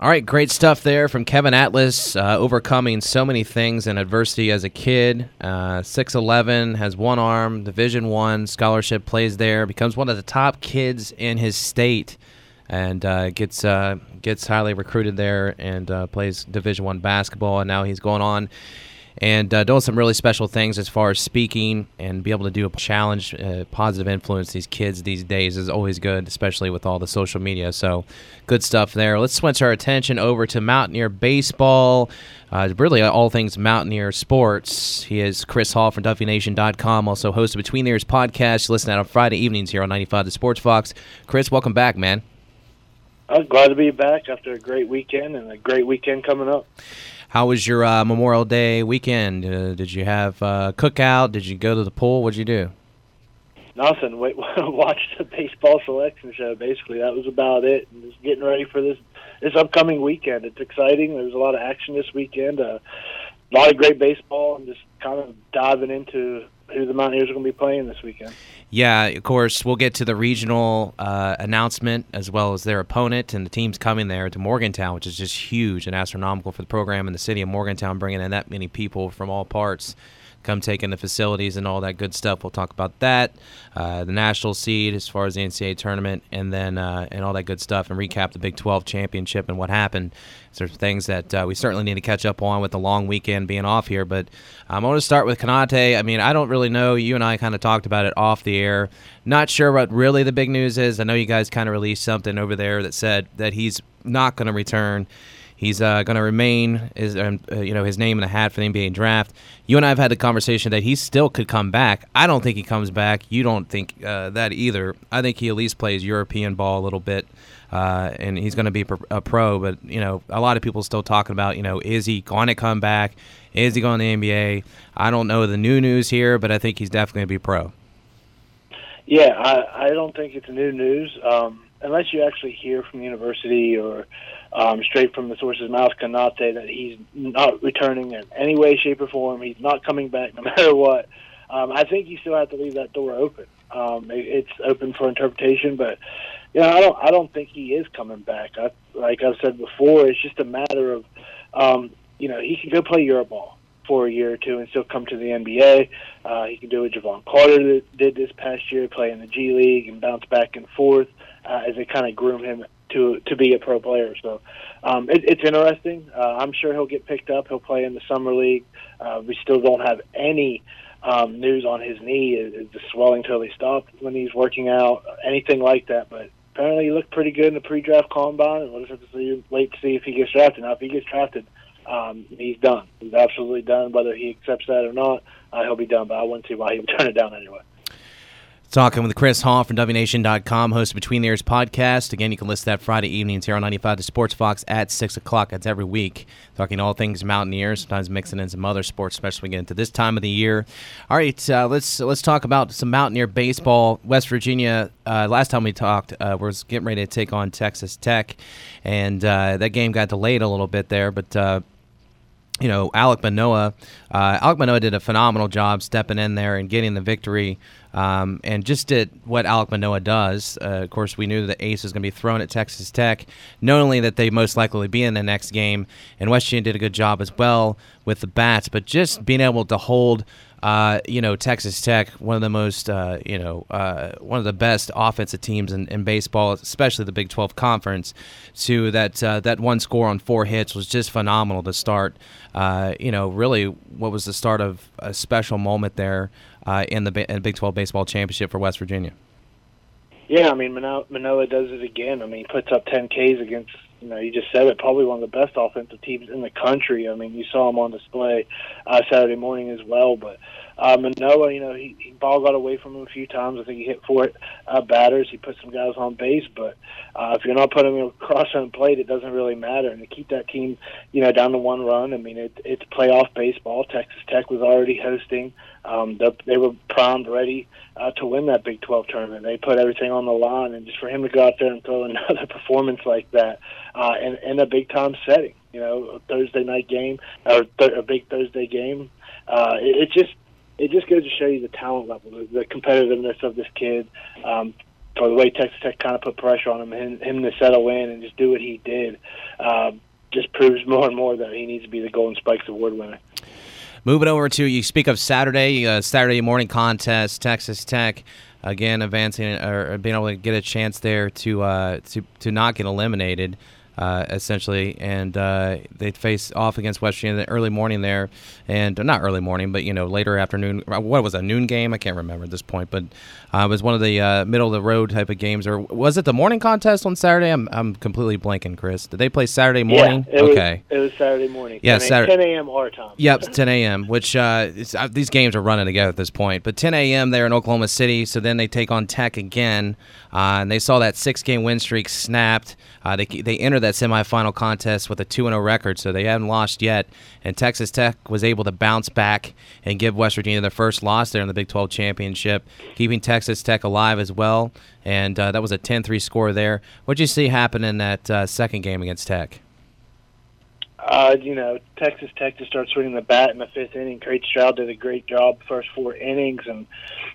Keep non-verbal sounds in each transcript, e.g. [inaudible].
All right, great stuff there from Kevin Atlas, uh, overcoming so many things and adversity as a kid. Uh, six eleven, has one arm, Division One scholarship, plays there, becomes one of the top kids in his state, and uh, gets uh, gets highly recruited there and uh, plays Division One basketball. And now he's going on and uh, doing some really special things as far as speaking and be able to do a challenge, uh, positive influence these kids these days is always good, especially with all the social media. So, good stuff there. Let's switch our attention over to Mountaineer baseball. Uh, really, all things Mountaineer sports. He is Chris Hall from DuffyNation.com, also host of Between the Ears podcast. Listen out on Friday evenings here on 95 The Sports Fox. Chris, welcome back, man. I'm glad to be back after a great weekend and a great weekend coming up. How was your uh, Memorial Day weekend? Uh, did you have uh, cookout? Did you go to the pool? What'd you do? Nothing. Wait, [laughs] watched the baseball selection show. Basically, that was about it. And just getting ready for this this upcoming weekend. It's exciting. There's a lot of action this weekend. Uh, a lot of great baseball, and just kind of diving into who the Mountaineers are going to be playing this weekend. Yeah, of course, we'll get to the regional uh, announcement as well as their opponent and the teams coming there to Morgantown, which is just huge and astronomical for the program and the city of Morgantown, bringing in that many people from all parts come take in the facilities and all that good stuff. We'll talk about that, uh, the national seed as far as the NCAA tournament, and then uh, and all that good stuff, and recap the Big 12 championship and what happened. There's things that uh, we certainly need to catch up on with the long weekend being off here. But um, I want to start with Konate. I mean, I don't really know. You and I kind of talked about it off the air. Not sure what really the big news is. I know you guys kind of released something over there that said that he's not going to return. He's uh, going to remain, his, um, uh, you know, his name in the hat for the NBA draft. You and I have had the conversation that he still could come back. I don't think he comes back. You don't think uh, that either. I think he at least plays European ball a little bit, uh, and he's going to be a pro. But you know, a lot of people still talking about, you know, is he going to come back? Is he going to the NBA? I don't know the new news here, but I think he's definitely going to be pro. Yeah, I, I don't think it's new news um, unless you actually hear from the university or um, straight from the source's mouth, Konate, that he's not returning in any way, shape, or form. He's not coming back no [laughs] matter what. Um, I think you still have to leave that door open. Um, it, it's open for interpretation, but you know, I don't. I don't think he is coming back. I, like I've said before, it's just a matter of, um, you know, he can go play Euroball for a year or two and still come to the NBA. Uh, he can do what Jevon Carter did this past year, play in the G League and bounce back and forth uh, as they kind of groom him to to be a pro player. So um, it, it's interesting. Uh, I'm sure he'll get picked up. He'll play in the summer league. Uh, we still don't have any um, news on his knee. Is, is the swelling totally stopped when he's working out? Anything like that? But apparently, he looked pretty good in the pre-draft combine, and we'll just have to see, wait to see if he gets drafted. Now, if he gets drafted, um, he's done. He's absolutely done. Whether he accepts that or not, uh, he'll be done. But I wouldn't see why he would [laughs] turn it down anyway. Talking with Chris Hall from DuffyNation.com, host of Between the Ears podcast. Again, you can listen that Friday evenings here on 95 to Sports Fox at 6 o'clock. That's every week. Talking all things Mountaineers, sometimes mixing in some other sports, especially when we get into this time of the year. All right, uh, let's let's talk about some Mountaineer baseball. West Virginia, uh, last time we talked, uh, was getting ready to take on Texas Tech, and uh, that game got delayed a little bit there, but uh, you know, Alek Manoah. Uh, Alek Manoah did a phenomenal job stepping in there and getting the victory, um, and just did what Alek Manoah does. Uh, of course, we knew that Ace was going to be thrown at Texas Tech, not only that they most likely be in the next game, and West Virginia did a good job as well with the bats, but just being able to hold uh, you know, Texas Tech, one of the most, uh, you know, uh, one of the best offensive teams in, in, baseball, especially the Big 12 Conference. To that uh, that one score on four hits was just phenomenal to start. Uh, you know, really, what was the start of a special moment there uh, in the in Big 12 baseball championship for West Virginia. Yeah, I mean Manoah, Manoah does it again. I mean, he puts up 10 Ks against you know, you just said it, probably one of the best offensive teams in the country. I mean, you saw him on display uh, Saturday morning as well. But uh, Manoah, you know, he, he ball got away from him a few times. I think he hit four uh, batters. He put some guys on base, but uh, if you're not putting him across home plate, it doesn't really matter. And to keep that team, you know, down to one run, I mean, it, it's playoff baseball. Texas Tech was already hosting. Um, the, they were primed, ready uh, to win that Big 12 tournament. They put everything on the line, and just for him to go out there and throw [laughs] another performance like that uh, in, in a big time setting, you know, a Thursday night game or th- a big Thursday game, uh, it, it just it just goes to show you the talent level, the, the competitiveness of this kid. Um, for the way Texas Tech kind of put pressure on him, him, him to settle in and just do what he did. uh, just proves more and more that he needs to be the Golden Spikes Award winner. Moving over to you speak of Saturday, uh, Saturday morning contest, Texas Tech again advancing or being able to get a chance there to uh, to to not get eliminated uh, essentially, and uh, they face off against West Virginia in the early morning there, and not early morning, but you know later afternoon. What was a noon game? I can't remember at this point, but uh, it was one of the uh, middle of the road type of games, or was it the morning contest on Saturday? I'm I'm completely blanking, Chris. Did they play Saturday morning? Yeah, it okay, was, it was Saturday morning. Yeah, 10 Saturday. 10 a.m. our time. Yep, [laughs] 10 a.m. Which uh, uh, these games are running together at this point. But 10 a.m. there in Oklahoma City. So then they take on Tech again, uh, and they saw that six-game win streak snapped. Uh, they they entered that semifinal contest with a 2-0 record, so they haven't lost yet. And Texas Tech was able to bounce back and give West Virginia their first loss there in the Big 12 championship, keeping Texas Tech alive as well. And uh, that was a 10-3 score there. What did you see happen in that uh, second game against Tech? Uh, you know, Texas Tech just started swinging the bat in the fifth inning. Kade Strowd did a great job first four innings, and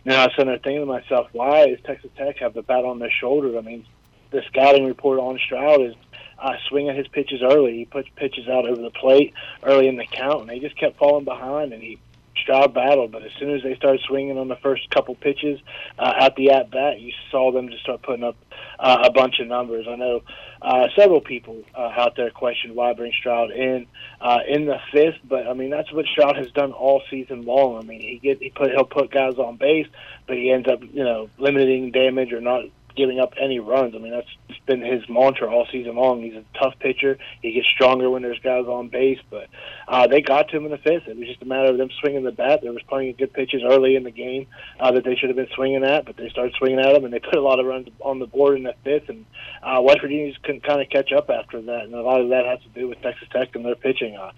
know, I was sitting there thinking to myself, why does Texas Tech have the bat on their shoulder? I mean, the scouting report on Stroud is uh, swinging his pitches early. He puts pitches out over the plate early in the count, and they just kept falling behind, and he Strowd battled, but as soon as they started swinging on the first couple pitches uh, at the at bat, you saw them just start putting up uh, a bunch of numbers. I know uh, several people uh, out there questioned why bring Strowd in uh, in the fifth, but I mean that's what Strowd has done all season long. I mean he get he put he'll put guys on base, but he ends up you know limiting damage or not giving up any runs. I mean, that's been his mantra all season long. He's a tough pitcher. He gets stronger when there's guys on base, but uh, they got to him in the fifth. It was just a matter of them swinging the bat. There was plenty of good pitches early in the game uh, that they should have been swinging at, but they started swinging at them, and they put a lot of runs on the board in the fifth. And uh, West Virginia just couldn't kind of catch up after that, and a lot of that has to do with Texas Tech and their pitching. Uh,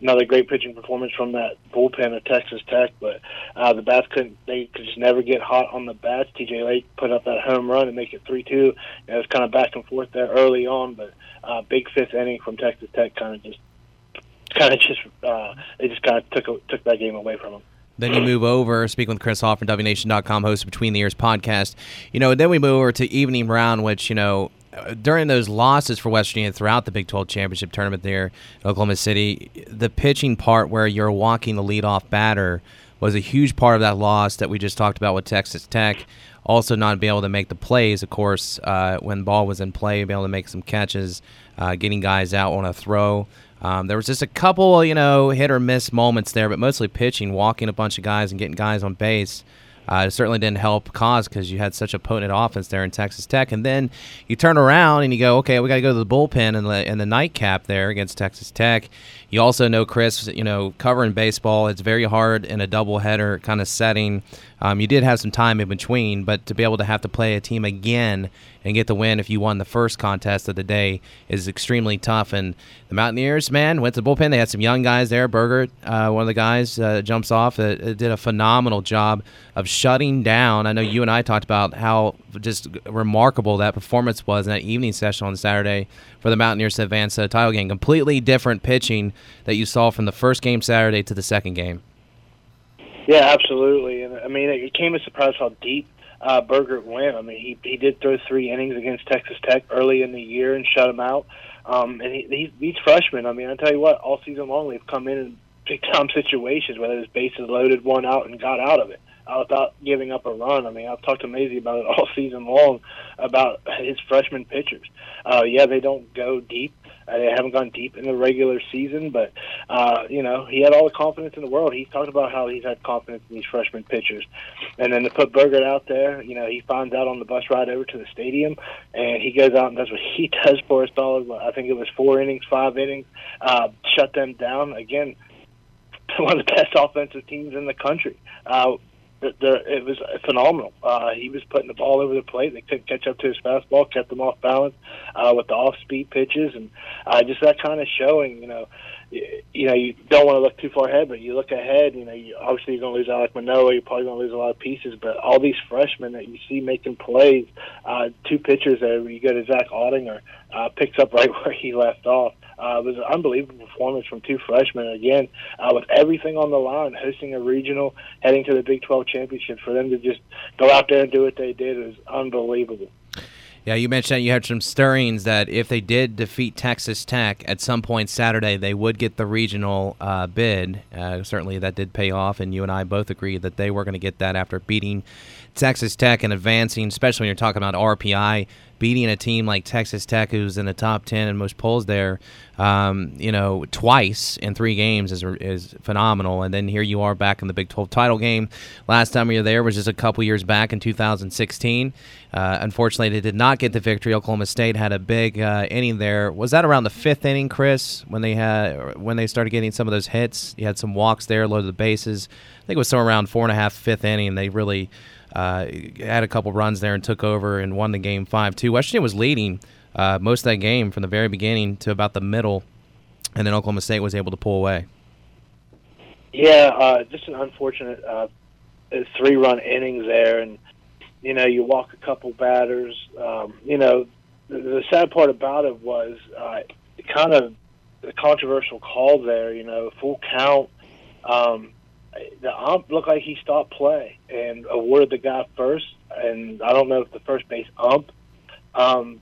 another great pitching performance from that bullpen of Texas Tech, but uh, the bats couldn't. They could just never get hot on the bats. T.J. Lake put up that home run and make it three two. It was kind of back and forth there early on, but uh, big fifth inning from Texas Tech kind of just kind of just uh, they just kind of took took that game away from them. Then you move over, speaking with Chris Hall from WNation.com, host Between the Ears podcast. You know, then we move over to evening round, which, you know, during those losses for West Virginia throughout the Big 12 championship tournament there in Oklahoma City, the pitching part where you're walking the leadoff batter was a huge part of that loss that we just talked about with Texas Tech. Also, not being able to make the plays, of course, uh, when ball was in play, being able to make some catches, uh, getting guys out on a throw. Um, there was just a couple, you know, hit or miss moments there, but mostly pitching, walking a bunch of guys and getting guys on base. Uh, it certainly didn't help cause because you had such a potent offense there in Texas Tech, and then you turn around and you go, okay, we got to go to the bullpen and the and the nightcap there against Texas Tech. You also know, Chris, you know, covering baseball, it's very hard in a doubleheader kind of setting. Um, you did have some time in between, but to be able to have to play a team again and get the win if you won the first contest of the day is extremely tough. And the Mountaineers, man, went to the bullpen. They had some young guys there. Bergert, uh, one of the guys, uh, jumps off. Uh, did a phenomenal job of shutting down. I know you and I talked about how just remarkable that performance was in that evening session on Saturday for the Mountaineers to advance to the title game. Completely different pitching that you saw from the first game Saturday to the second game. Yeah, absolutely. And I mean, it came as a surprise how deep uh, Bergert went. I mean, he he did throw three innings against Texas Tech early in the year and shut them out. Um, and he, he these freshmen, I mean, I tell you what, all season long they've come in in big time situations where his bases loaded, one out, and got out of it without giving up a run. I mean, I've talked to Mazey about it [laughs] all season long about his freshman pitchers. Uh, yeah, they don't go deep uh, they haven't gone deep in the regular season, but uh, you know he had all the confidence in the world. He talked about how he's had confidence in these freshman pitchers, and then to put Bergert out there, you know he finds out on the bus ride over to the stadium, and he goes out and does what [laughs] he does for a solid. I think it was four innings, five innings, uh, shut them down again. [laughs] One of the best offensive teams in the country. Uh, it was phenomenal. Uh, he was putting the ball over the plate. They couldn't catch up to his fastball, kept them off balance uh, with the off-speed pitches, and uh, just that kind of showing. You know, you, know, you don't want to look too far ahead, but you look ahead. You know, you, obviously you're going to lose Alek Manoah. You're probably going to lose a lot of pieces, but all these freshmen that you see making plays, uh, two pitchers there. You go to Zach Ottinger, uh, picks up [laughs] right where he left off. Uh, it was an unbelievable performance from two freshmen. Again, uh, with everything on the line, hosting a regional, heading to the Big 12 championship, for them to just go out there and do what they did is unbelievable. Yeah, you mentioned that you had some stirrings that if they did defeat Texas Tech at some point Saturday, they would get the regional uh, bid. Uh, certainly, that did pay off, and you and I both agreed that they were going to get that after beating Texas Tech and advancing, especially when you're talking about RPI, beating a team like Texas Tech, who's in the top 10 in most polls there, um, you know, twice in three games is, is phenomenal. And then here you are back in the Big 12 title game. Last time you were there was just a couple years back in 2016. Uh, unfortunately, they did not get the victory. Oklahoma State had a big uh, inning there. Was that around the fifth inning, Chris, when they had when they started getting some of those hits? You had some walks there, loaded the bases. I think it was somewhere around four and a half, fifth inning. And they really uh, had a couple runs there and took over and won the game five two. West Virginia was leading uh, most of that game from the very beginning to about the middle, and then Oklahoma State was able to pull away. Yeah, uh, just an unfortunate uh, three-run innings there, and you know you walk a couple batters. Um, you know the, the sad part about it was uh, kind of the controversial call there. You know, full count. Um, the ump looked like he stopped play and awarded the guy first. And I don't know if the first base ump um,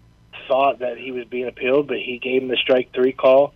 thought that he was being appealed, but he gave him the strike three call,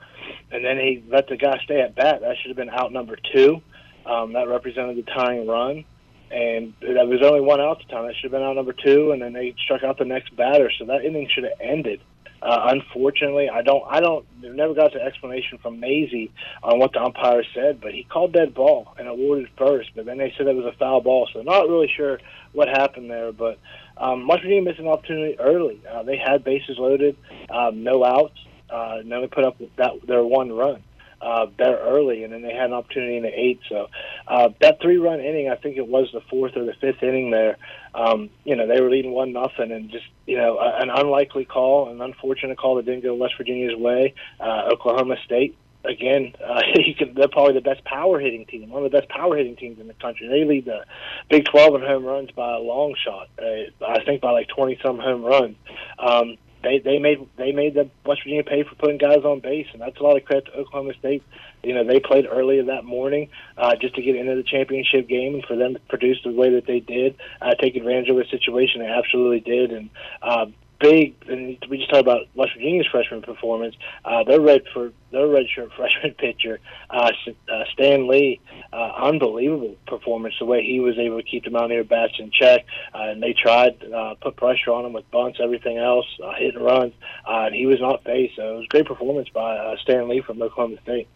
and then he let the guy stay at bat. That should have been out number two. Um, that represented the tying run, and that was only one out at the time. That should have been out number two, and then they struck out the next batter. So that inning should have ended. Uh, unfortunately, I don't, I don't, never got the explanation from Mazey on what the umpire said, but he called dead ball and awarded first. But then they said it was a foul ball, so not really sure what happened there. But um, Virginia missed an opportunity early. Uh, they had bases loaded, um, no outs, uh, and then they put up that their one run uh, there early, and then they had an opportunity in the eighth. So uh, that three-run inning, I think it was the fourth or the fifth inning there. Um, you know, they were leading one nothing, and just you know, an unlikely call, an unfortunate call that didn't go West Virginia's way. Uh, Oklahoma State again, [laughs] uh, can, they're probably the best power hitting team, one of the best power hitting teams in the country. They lead the Big 12 in home runs by a long shot. Uh, I think by like 20 some home runs. Um, they they made they made the West Virginia pay for putting guys on base, and that's a lot of credit to Oklahoma State. You know, they played earlier that morning uh, just to get into the championship game, and for them to produce the way that they did, uh, take advantage of the situation, they absolutely did. And uh, big, and we just talked about West Virginia's freshman performance. Uh, their red for their redshirt [laughs] freshman pitcher, uh, uh, Stan Lee, uh, unbelievable performance. The way he was able to keep the Mountaineer bats in check, uh, and they tried uh, put pressure on him with bunts, everything else, uh, hit and runs, uh, and he was not faced. So it was a great performance by uh, Stan Lee from Oklahoma State.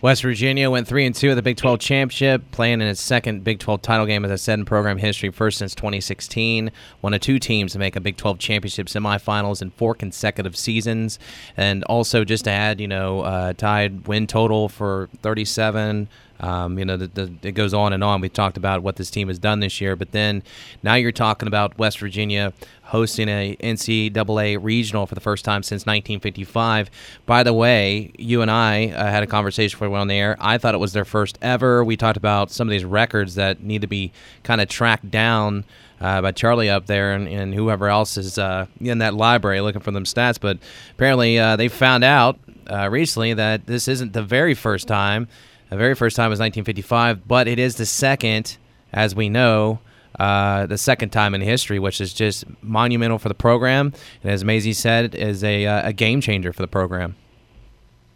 West Virginia went three and two at the Big 12 championship, playing in its second Big 12 title game, as I said in program history, first since 2016. One of two teams to make a Big 12 championship semifinals in four consecutive seasons, and also just to add, you know, uh, tied win total for 37. Um, you know, the, the, it goes on and on. We talked about what this team has done this year, but then now you're talking about West Virginia hosting a NCAA regional for the first time since 1955. By the way, you and I uh, had a conversation before we went on the air. I thought it was their first ever. We talked about some of these records that need to be kind of tracked down. Uh, by Charlie up there and, and whoever else is uh, in that library looking for them stats. But apparently, uh, they found out uh, recently that this isn't the very first time. The very first time was 1955, but it is the second, as we know, uh, the second time in history, which is just monumental for the program. And as Mazey said, is a, uh, a game changer for the program.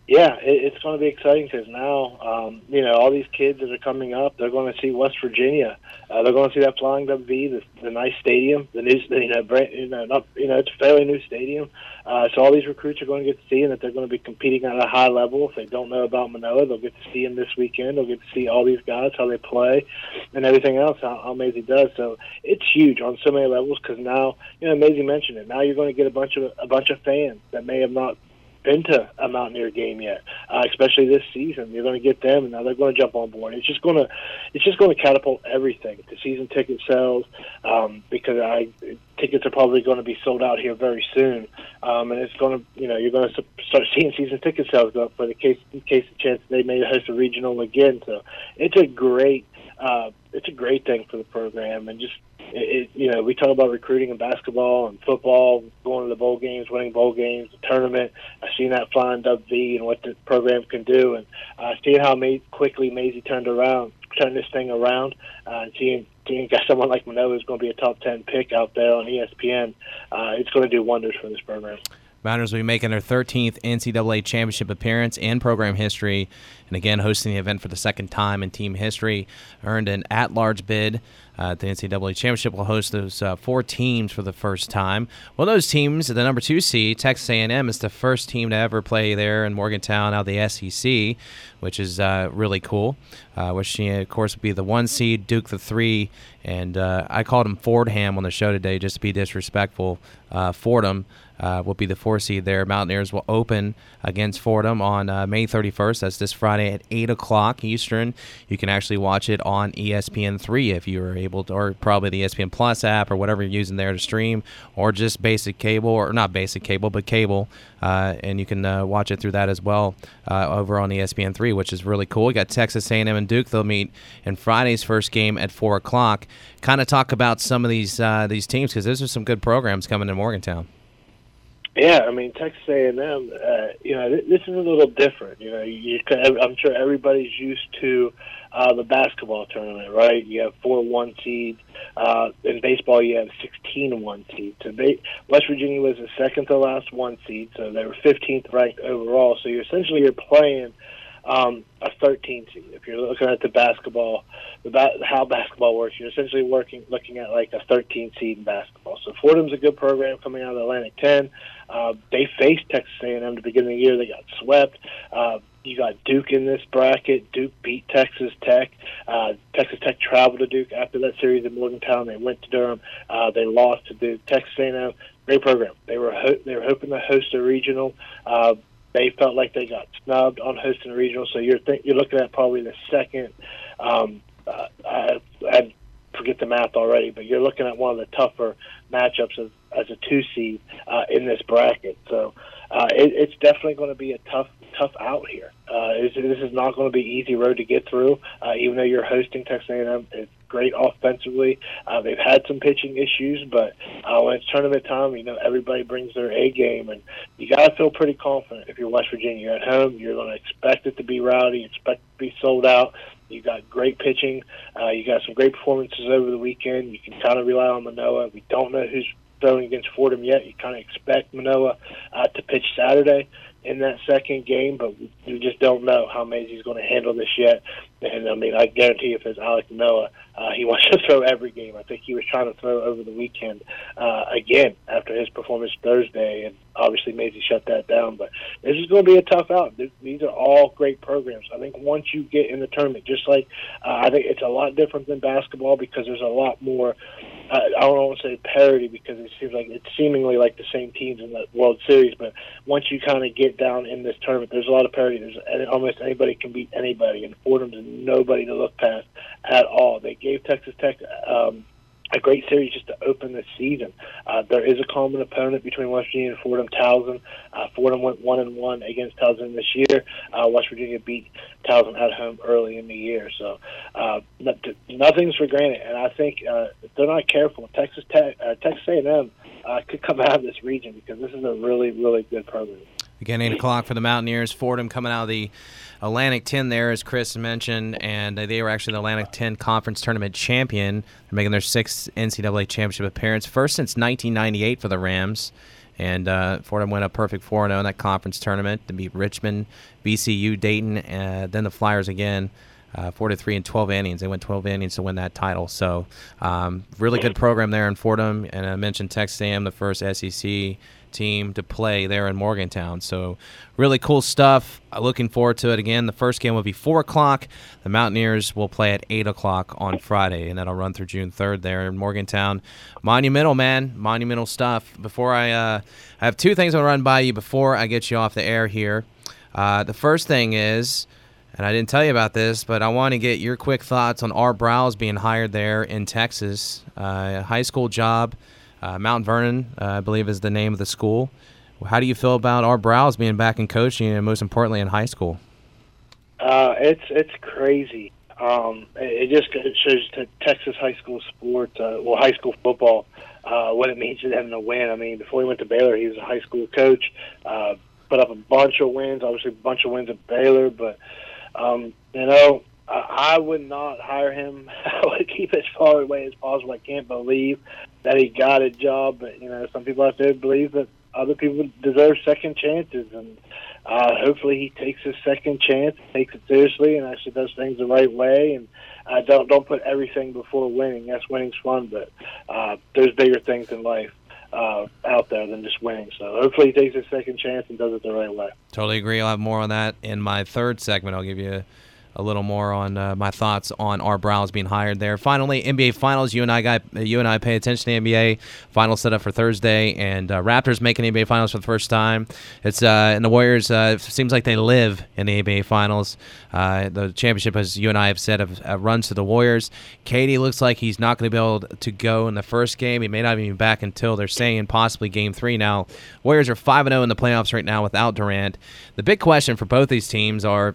Yeah, it's going to be exciting because now, um, you know, all these kids that are coming up, they're going to see West Virginia. Uh, they're going to see that Flying W, the, the nice stadium, the new, you know, brand, you know, not, you know, it's a fairly new stadium. Uh, so all these recruits are going to get to see, and that they're going to be competing at a high level. If they don't know about Manoah, they'll get to see them this weekend. They'll get to see all these guys how they play, and everything else how, how Mazey does. So it's huge on so many levels because now, you know, Mazey mentioned it. Now you're going to get a bunch of a bunch of fans that may have not been to a Mountaineer game yet, uh, especially this season. You're going to get them, and now they're going to jump on board. It's just going to, it's just going to catapult everything. The season ticket sales, um, because I tickets are probably going to be sold out here very soon, um, and it's going to, you know, you're going to start seeing season ticket sales go up for the case, in case the chance they may host a regional again. So it's a great, uh, it's a great thing for the program, and just it, you know, we talk about recruiting in basketball and football, going to the bowl games, winning bowl games, the tournament. I've seen that flying Dub V and what the program can do, and uh, seeing how May, quickly Mazey turned around, turned this thing around, uh, and seeing seeing [laughs] someone like Manoah is going to be a top ten pick out there on ESPN, uh, it's going to do wonders for this program. Mountaineers will be making their 13th NCAA championship appearance in program history, and again hosting the event for the second time in team history. Earned an at-large bid. Uh, the NCAA championship will host those uh, four teams for the first time. Well, those teams, the number two seed, Texas A&M, is the first team to ever play there in Morgantown out of the SEC, which is uh, really cool. Uh, which, of course, would be the one seed, Duke the three, and uh, I called him Fordham on the show today just to be disrespectful. Uh, Fordham uh, will be the four seed there. Mountaineers will open against Fordham on uh, May 31st. That's this Friday at 8 o'clock Eastern. You can actually watch it on ESPN3 if you are able to, or probably the ESPN Plus app or whatever you're using there to stream, or just basic cable, or not basic cable, but cable. Uh, and you can uh, watch it through that as well uh, over on ESPN3, which is really cool. We got Texas A&M and Duke. They'll meet in Friday's first game at 4 o'clock. Kind of talk about some of these uh, these teams because those are some good programs coming to Morgantown. Yeah, I mean Texas A&M. Uh, you know, th- this is a little different. You know, you, I'm sure everybody's used to uh, the basketball tournament, right? You have four one seeds. Uh, in baseball, you have 16 one seeds. So they, West Virginia was the second to last one seed, so they were 15th ranked overall. So you're essentially you're playing um, a 13 seed. If you're looking at the basketball, the ba- how basketball works, you're essentially working looking at like a 13 seed in basketball. So Fordham's a good program coming out of Atlantic 10. Uh, they faced Texas A&M at the beginning of the year. They got swept. Uh, you got Duke in this bracket. Duke beat Texas Tech. Uh, Texas Tech traveled to Duke after that series in Morgantown. They went to Durham. Uh, they lost to Duke. Texas A&M, great program. They were ho- they were hoping to host a regional. Uh, they felt like they got snubbed on hosting a regional. So you're th- you're looking at probably the second. Um, uh, I, I forget the math already, but you're looking at one of the tougher matchups as, as a two seed uh, in this bracket. So uh, it, it's definitely going to be a tough tough out here. Uh, this, is not going to be easy road to get through. Uh, even though you're hosting Texas A&M, it's great offensively. Uh, they've had some pitching issues, but uh, when it's tournament time, you know everybody brings their A game, and you got to feel pretty confident if you're West Virginia. You're at home. You're going to expect it to be rowdy, expect it to be sold out. You got great pitching. Uh, you got some great performances over the weekend. You can kind of rely on Manoah. We don't know who's throwing against Fordham yet. You kind of expect Manoah uh, to pitch Saturday in that second game, but we just don't know how Mazey's going to handle this yet. And I mean, I guarantee if it's Alek Manoah, uh, he [laughs] wants to throw every game. I think he was trying to throw over the weekend uh, again after his performance Thursday, and obviously Mazey shut that down. But this is going to be a tough out. These are all great programs. I think once you get in the tournament, just like uh, I think it's a lot different than basketball because there's a lot more. Uh, I don't want to say parity because it seems like it's seemingly like the same teams in the World Series. But once you kind of get down in this tournament, there's a lot of parity. There's almost anybody can beat anybody, and Fordham's nobody to look past at all. They gave Texas Tech um, a great series just to open the season. Uh, there is a common opponent between West Virginia and Fordham Towson. Uh, Fordham went one and one against Towson this year. Uh, West Virginia beat Towson at home early in the year, so uh, nothing's for granted. And I think uh, if they're not careful, Texas Tech, uh, Texas A&M uh, could come [laughs] out of this region because this is a really, really good program. Again, 8 o'clock for the Mountaineers. Fordham coming out of the Atlantic 10 there, as Chris mentioned, and they were actually the Atlantic 10 Conference Tournament champion. They're making their sixth NCAA championship appearance, first since 1998 for the Rams. And uh, Fordham went a perfect 4 0 in that conference tournament to beat Richmond, VCU, Dayton, and uh, then the Flyers again. Uh, 43 and 12 innings. They went 12 innings to win that title. So, um, really good program there in Fordham. And I mentioned Texas A&M, the first SEC team to play there in Morgantown. So, really cool stuff. Uh, looking forward to it again. The first game will be 4 o'clock. The Mountaineers will play at 8 o'clock on Friday, and that'll run through June 3rd there in Morgantown. Monumental, man. Monumental stuff. Before I, uh, I have two things I want to run by you before I get you off the air here. Uh, the first thing is, and I didn't tell you about this, but I want to get your quick thoughts on Art Briles being hired there in Texas. Uh, high school job. Uh, Mount Vernon, uh, I believe, is the name of the school. How do you feel about Art Briles being back in coaching and most importantly in high school? Uh, it's it's crazy. Um, it, just it shows to Texas high school sports, uh, well, high school football, uh, what it means to them to win. I mean, before he went to Baylor, he was a high school coach, uh, put up a bunch of wins, obviously a bunch of wins at Baylor, but um, you know, I would not hire him. [laughs] I would keep as far away as possible. I can't believe that he got a job, but you know, some people out there believe that other people deserve second chances, and uh, hopefully he takes his second chance, takes it seriously, and actually does things the right way. And uh, don't don't put everything before winning. Yes, winning's fun, but uh, there's bigger things in life uh, out there than just winning. So hopefully he takes his second chance and does it the right way. Totally agree. I'll have more on that in my third segment. I'll give you a little more on uh, my thoughts on Art Briles being hired there. Finally, NBA Finals. You and I got you and I pay attention to NBA Finals set up for Thursday, and uh, Raptors making NBA Finals for the first time. It's uh, and the Warriors uh, seems like they live in the NBA Finals. Uh, the championship, as you and I have said, have runs to the Warriors. KD looks like he's not going to be able to go in the first game. He may not even be back until they're saying possibly Game Three. Now, Warriors are five and zero oh in the playoffs right now without Durant. The big question for both these teams are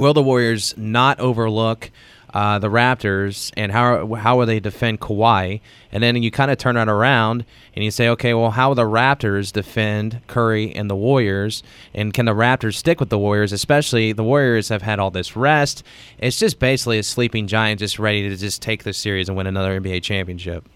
will the Warriors not overlook uh, the Raptors and how how will they defend Kawhi? And then you kind of turn it around and you say, okay, well, how will the Raptors defend Curry and the Warriors? And can the Raptors stick with the Warriors? Especially the Warriors have had all this rest. It's just basically a sleeping giant just ready to just take the series and win another NBA championship.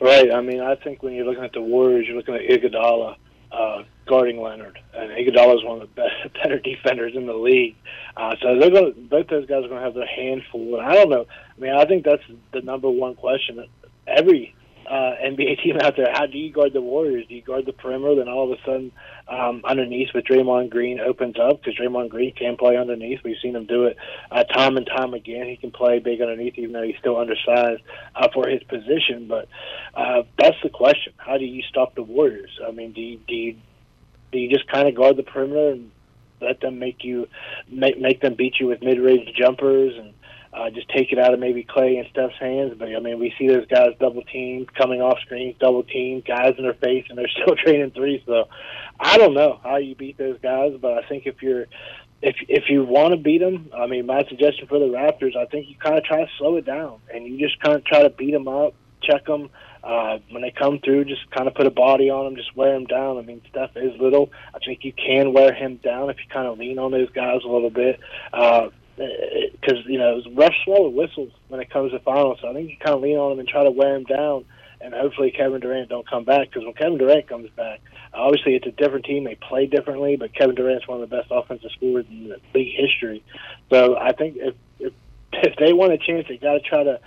Right. I mean, I think when you're looking at the Warriors, you're looking at Iguodala uh, guarding Leonard, and Iguodala is one of the best, [laughs] better defenders in the league. Uh, so they're going. Both those guys are going to have their hand full. And I don't know. I mean, I think that's the number one question. Every uh, NBA [laughs] team out there. How do you guard the Warriors? Do you guard the perimeter? Then all of a sudden, um, underneath with Draymond Green opens up because Draymond Green can play underneath. We've seen him do it uh, time and time again. He can play big underneath, even though he's still undersized uh, for his position. But uh, that's the question: How do you stop the Warriors? I mean, do you, do you, you just kind of guard the perimeter and let them make you make make them beat you with mid range jumpers and uh, just take it out of maybe Klay and Steph's hands. But I mean, we see those guys double teamed, coming off screens, double teamed, guys in their face, and they're [laughs] still training three. So I don't know how you beat those guys, but I think if you're if if you want to beat them, I mean, my suggestion for the Raptors, I think you kind of try to slow it down and you just kind of try to beat them up, check them. Uh, when they come through, just kind of put a body on them, just wear them down. I mean, Steph is little. I think you can wear him down if you kind of lean on those guys a little bit. Uh, because you know refs swallow whistles when it comes to finals. So I think you kind of lean on them and try to wear them down, and hopefully Kevin Durant don't come back. Because when Kevin Durant comes back, obviously it's a different team. They play differently, but Kevin Durant's one of the best offensive scorers in the league history. So I think if if, if they want a chance, they got to try to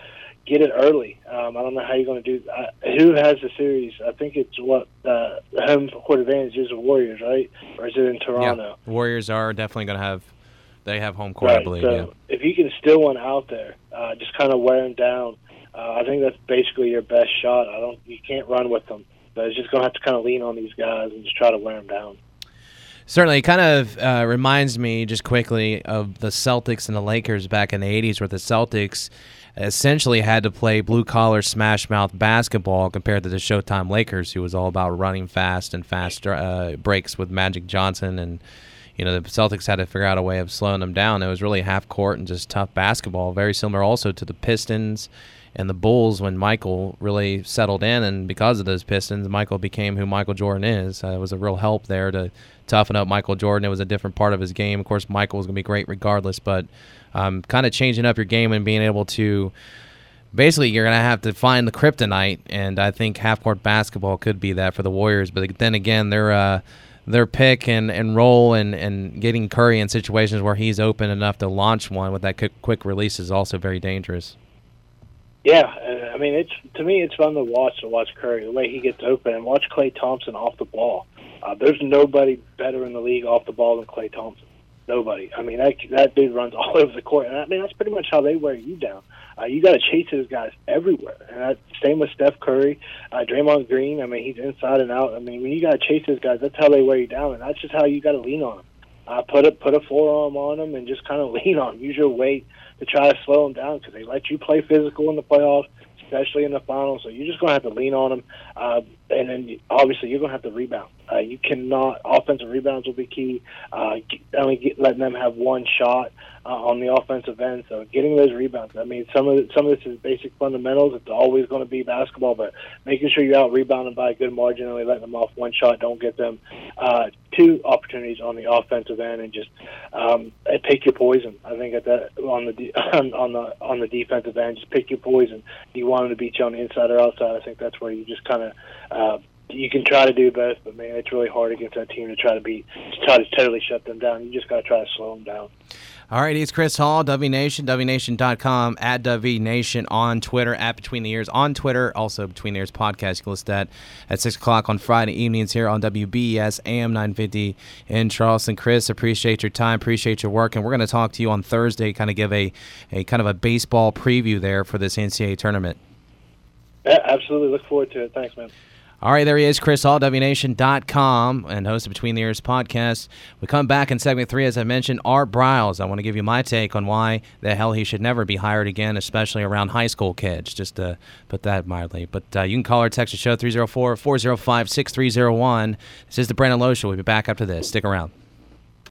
get it early. Um, I don't know how you're going to do. Uh, who has the series? I think it's what uh, the home court advantage is the Warriors, right? Or is it in Toronto? Yeah, Warriors are definitely going to have they have home court, right. I believe. So yeah. if you can steal one out there, uh, just kind of wear them down. Uh, I think that's basically your best shot. I don't. You can't run with them. But it's just going to have to kind of lean on these guys and just try to wear them down. Certainly, it kind of uh, reminds me just quickly of the Celtics and the Lakers back in the '80s, where the Celtics essentially had to play blue collar smash mouth basketball compared to the Showtime Lakers, who was all about running fast and fast uh, breaks with Magic Johnson and you know the Celtics had to figure out a way of slowing them down. It was really half court and just tough basketball. Very similar also to the Pistons and the Bulls when Michael really settled in, and because of those Pistons, Michael became who Michael Jordan is. Uh, it was a real help there to toughen up Michael Jordan. It was a different part of his game. Of course, Michael was going to be great regardless, but um, kind of changing up your game and being able to basically you're going to have to find the kryptonite and i think half court basketball could be that for the warriors but then again they're uh, their pick and, and roll and, and getting Curry in situations where he's open enough to launch one with that quick, quick release is also very dangerous. Yeah, I mean it's to me it's fun to watch to watch Curry the way he gets open and watch Klay Thompson off the ball. Uh, there's nobody better in the league off the ball than Klay Thompson. Nobody. I mean that that dude runs [laughs] all over the court, and I mean that's pretty much how they wear you down. Uh, you got to chase those guys everywhere. And that, same with Steph Curry, uh, Draymond Green. I mean, he's inside and out. I mean, when you got to chase those guys, that's how they wear you down, and that's just how you got to lean on them. Uh, put a put a forearm on them and just kind of [laughs] lean on them. Use your weight to try to slow them down because they let you play physical in the playoffs, especially in the finals. So you're just going to have to lean on them, uh, and then obviously you're going to have to rebound. Uh, you cannot offensive rebounds will be key. Uh, only get, letting them have one shot uh, on the offensive end. So getting those rebounds. I mean, some of it, some of this is basic fundamentals. It's always going to be basketball, but making sure you're out rebounding by a good margin, only letting them off one shot, don't get them uh, two opportunities on the offensive end, and just um, pick your poison. I think at that on the [laughs] on the on the defensive end, just pick your poison. Do you want them to beat you on the inside or outside? I think that's where you just kind of. Uh, you can try to do both, but man, it's really hard against that team to try to be to try to totally shut them down. You just got to try to slow them down. All right, he's Chris Hall, W Nation, WNation.com, at W Nation on Twitter, at Between the Ears on Twitter, also Between the Ears podcast. You can listen that at 6 o'clock on Friday evenings here on WBS AM 950 in Charleston. Chris, appreciate your time, appreciate your work, and we're going to talk to you on Thursday, kind of give a, a kind of a baseball preview there for this NCAA tournament. Yeah, absolutely. Look forward to it. Thanks, man. All right, there he is, Chris Hall, WNation.com, and host of Between the Ears podcast. We come back in segment three, as I mentioned, Art Briles. I want to give you my take on why the hell he should never be hired again, especially around high school kids, just to put that mildly. But uh, you can call or text the show 304 405 6301. This is the Brandon Lowe Show. We'll be back after this. Stick around.